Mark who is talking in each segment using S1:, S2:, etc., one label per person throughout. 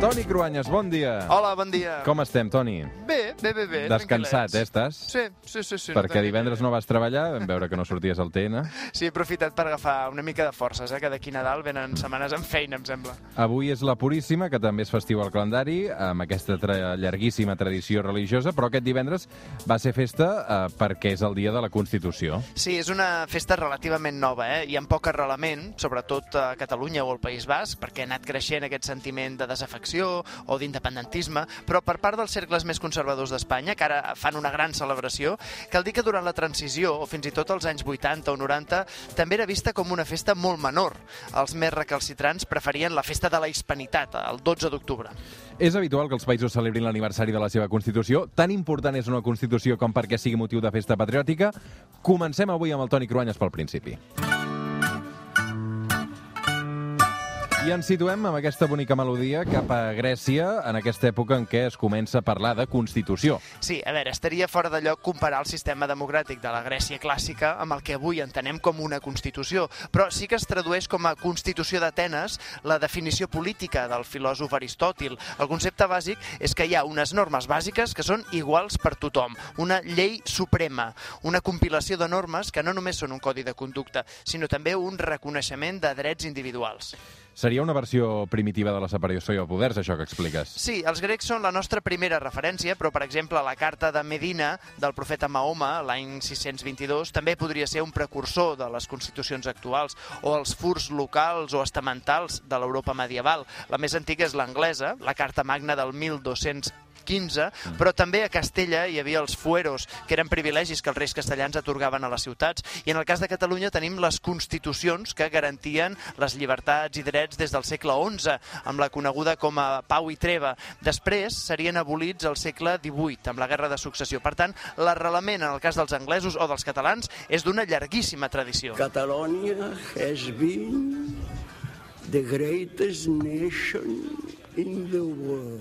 S1: Toni Cruanyes, bon dia.
S2: Hola, bon dia.
S1: Com estem, Toni?
S2: Bé, bé, bé.
S1: Descansat, eh, estàs?
S2: Sí, sí, sí. sí
S1: Perquè
S2: no
S1: divendres no vas treballar, vam veure que no sorties al TN.
S2: Sí, he aprofitat per agafar una mica de forces, eh, que d'aquí Nadal venen setmanes amb feina, em sembla.
S1: Avui és la Puríssima, que també és festiu al calendari, amb aquesta tra llarguíssima tradició religiosa, però aquest divendres va ser festa eh, perquè és el dia de la Constitució.
S2: Sí, és una festa relativament nova, eh? Hi ha poc arrelament, sobretot a Catalunya o al País Basc, perquè ha anat creixent aquest sentiment de desafecció o d'independentisme, però per part dels cercles més conservadors d'Espanya, que ara fan una gran celebració, cal dir que durant la transició, o fins i tot als anys 80 o 90, també era vista com una festa molt menor. Els més recalcitrants preferien la festa de la hispanitat, el 12 d'octubre.
S1: És habitual que els països celebrin l'aniversari de la seva Constitució. Tan important és una Constitució com perquè sigui motiu de festa patriòtica. Comencem avui amb el Toni Cruanyes pel principi. I ens situem amb aquesta bonica melodia cap a Grècia, en aquesta època en què es comença a parlar de Constitució.
S2: Sí, a veure, estaria fora de lloc comparar el sistema democràtic de la Grècia clàssica amb el que avui entenem com una Constitució, però sí que es tradueix com a Constitució d'Atenes la definició política del filòsof Aristòtil. El concepte bàsic és que hi ha unes normes bàsiques que són iguals per tothom, una llei suprema, una compilació de normes que no només són un codi de conducta, sinó també un reconeixement de drets individuals.
S1: Seria una versió primitiva de la separació de poders, això que expliques?
S2: Sí, els grecs són la nostra primera referència, però, per exemple, la carta de Medina del profeta Mahoma, l'any 622, també podria ser un precursor de les constitucions actuals, o els furs locals o estamentals de l'Europa medieval. La més antiga és l'anglesa, la carta magna del 1200 15, però també a Castella hi havia els fueros, que eren privilegis que els reis castellans atorgaven a les ciutats. I en el cas de Catalunya tenim les constitucions que garantien les llibertats i drets des del segle XI, amb la coneguda com a Pau i Treva. Després serien abolits al segle XVIII, amb la Guerra de Successió. Per tant, l'arrelament en el cas dels anglesos o dels catalans és d'una llarguíssima tradició.
S3: Catalonia has been the greatest nation.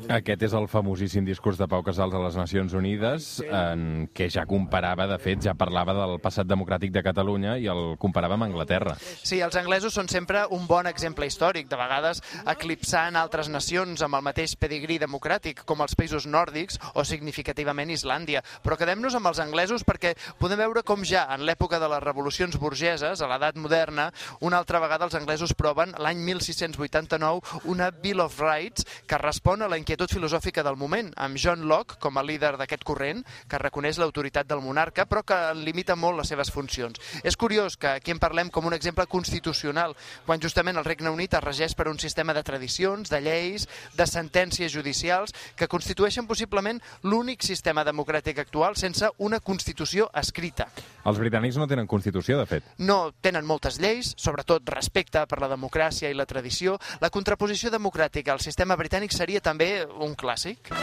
S1: Aquest és el famosíssim discurs de Pau Casals a les Nacions Unides, en què ja comparava, de fet, ja parlava del passat democràtic de Catalunya i el comparava amb Anglaterra.
S2: Sí, els anglesos són sempre un bon exemple històric, de vegades eclipsant altres nacions amb el mateix pedigrí democràtic, com els països nòrdics o significativament Islàndia. Però quedem-nos amb els anglesos perquè podem veure com ja en l'època de les revolucions burgeses, a l'edat moderna, una altra vegada els anglesos proven l'any 1689 una Bill of Rights que respon a la inquietud filosòfica del moment, amb John Locke com a líder d'aquest corrent, que reconeix l'autoritat del monarca, però que limita molt les seves funcions. És curiós que aquí en parlem com un exemple constitucional, quan justament el Regne Unit es regeix per un sistema de tradicions, de lleis, de sentències judicials, que constitueixen possiblement l'únic sistema democràtic actual sense una Constitució escrita.
S1: Els britànics no tenen Constitució, de fet.
S2: No tenen moltes lleis, sobretot respecte per la democràcia i la tradició. La contraposició democràtica al sistema britànic seria també un clàssic.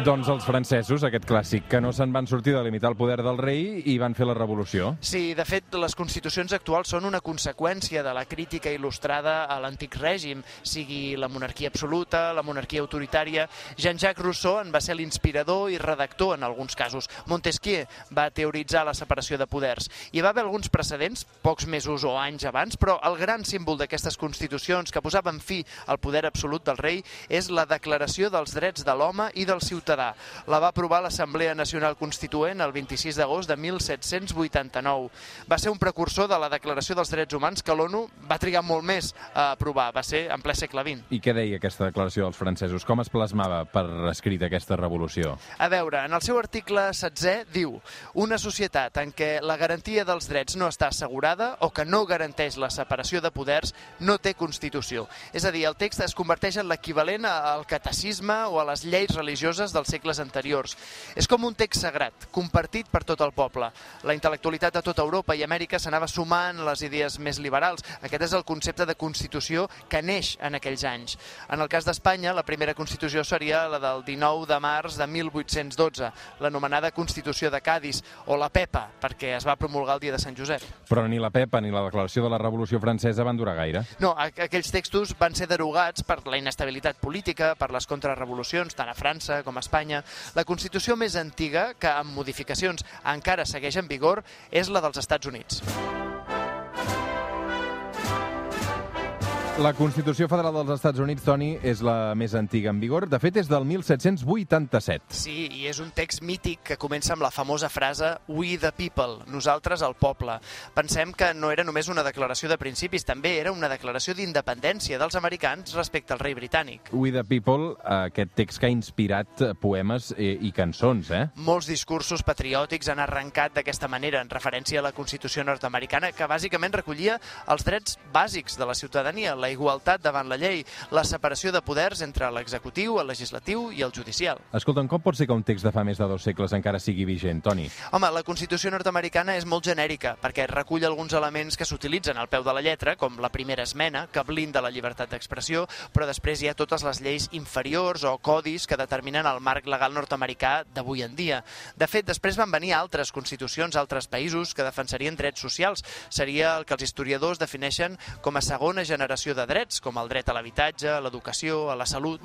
S1: Doncs els francesos, aquest clàssic, que no se'n van sortir de limitar el poder del rei i van fer la revolució.
S2: Sí, de fet, les constitucions actuals són una conseqüència de la crítica il·lustrada a l'antic règim, sigui la monarquia absoluta, la monarquia autoritària. Jean-Jacques Rousseau en va ser l'inspirador i redactor en alguns casos. Montesquieu va teoritzar la separació de poders. Hi va haver alguns precedents, pocs mesos o anys abans, però el gran símbol d'aquestes constitucions que posaven fi al poder absolut del rei és la declaració dels drets de l'home i del ciutadà ciutadà. La va aprovar l'Assemblea Nacional Constituent el 26 d'agost de 1789. Va ser un precursor de la Declaració dels Drets Humans que l'ONU va trigar molt més a aprovar, va ser en ple segle XX.
S1: I què deia aquesta declaració dels francesos? Com es plasmava per escrit aquesta revolució?
S2: A veure, en el seu article 16 diu una societat en què la garantia dels drets no està assegurada o que no garanteix la separació de poders no té Constitució. És a dir, el text es converteix en l'equivalent al catecisme o a les lleis religioses dels segles anteriors. És com un text sagrat, compartit per tot el poble. La intel·lectualitat de tota Europa i Amèrica s'anava sumant les idees més liberals. Aquest és el concepte de Constitució que neix en aquells anys. En el cas d'Espanya, la primera Constitució seria la del 19 de març de 1812, l'anomenada Constitució de Cádiz, o la PEPA, perquè es va promulgar el dia de Sant Josep.
S1: Però ni la PEPA ni la declaració de la Revolució Francesa van durar gaire.
S2: No, aquells textos van ser derogats per la inestabilitat política, per les contrarrevolucions, tant a França com a Espanya. La Constitució més antiga, que amb modificacions encara segueix en vigor, és la dels Estats Units.
S1: La Constitució Federal dels Estats Units, Toni, és la més antiga en vigor. De fet, és del 1787.
S2: Sí, i és un text mític que comença amb la famosa frase We the people, nosaltres el poble. Pensem que no era només una declaració de principis, també era una declaració d'independència dels americans respecte al rei britànic.
S1: We the people, aquest text que ha inspirat poemes i, i cançons, eh?
S2: Molts discursos patriòtics han arrencat d'aquesta manera, en referència a la Constitució nord-americana, que bàsicament recollia els drets bàsics de la ciutadania, la igualtat davant la llei, la separació de poders entre l'executiu, el legislatiu i el judicial.
S1: Escolta'm, com pot ser que un text de fa més de dos segles encara sigui vigent, Toni?
S2: Home, la Constitució nord-americana és molt genèrica, perquè recull alguns elements que s'utilitzen al peu de la lletra, com la primera esmena, que blinda la llibertat d'expressió, però després hi ha totes les lleis inferiors o codis que determinen el marc legal nord-americà d'avui en dia. De fet, després van venir altres constitucions, altres països que defensarien drets socials. Seria el que els historiadors defineixen com a segona generació de drets, com el dret a l'habitatge, a l'educació, a la salut.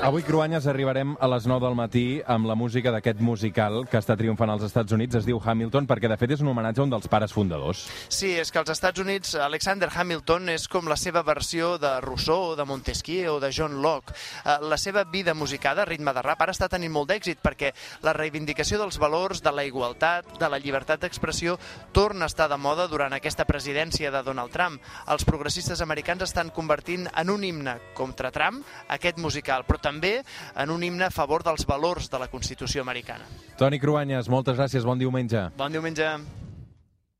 S1: Avui, Cruanyes, arribarem a les 9 del matí amb la música d'aquest musical que està triomfant als Estats Units. Es diu Hamilton perquè, de fet, és un homenatge a un dels pares fundadors.
S2: Sí, és que als Estats Units Alexander Hamilton és com la seva versió de Rousseau, de Montesquieu o de John Locke. Eh, la seva vida musicada, ritme de rap, ara està tenint molt d'èxit perquè la reivindicació dels valors, de la igualtat, de la llibertat d'expressió, torna a estar de moda durant aquesta presidència de Donald Trump. Els progressistes americans estan convertint en un himne contra Trump aquest musical, però també en un himne a favor dels valors de la Constitució americana.
S1: Toni Cruanyes, moltes gràcies, bon diumenge.
S2: Bon diumenge.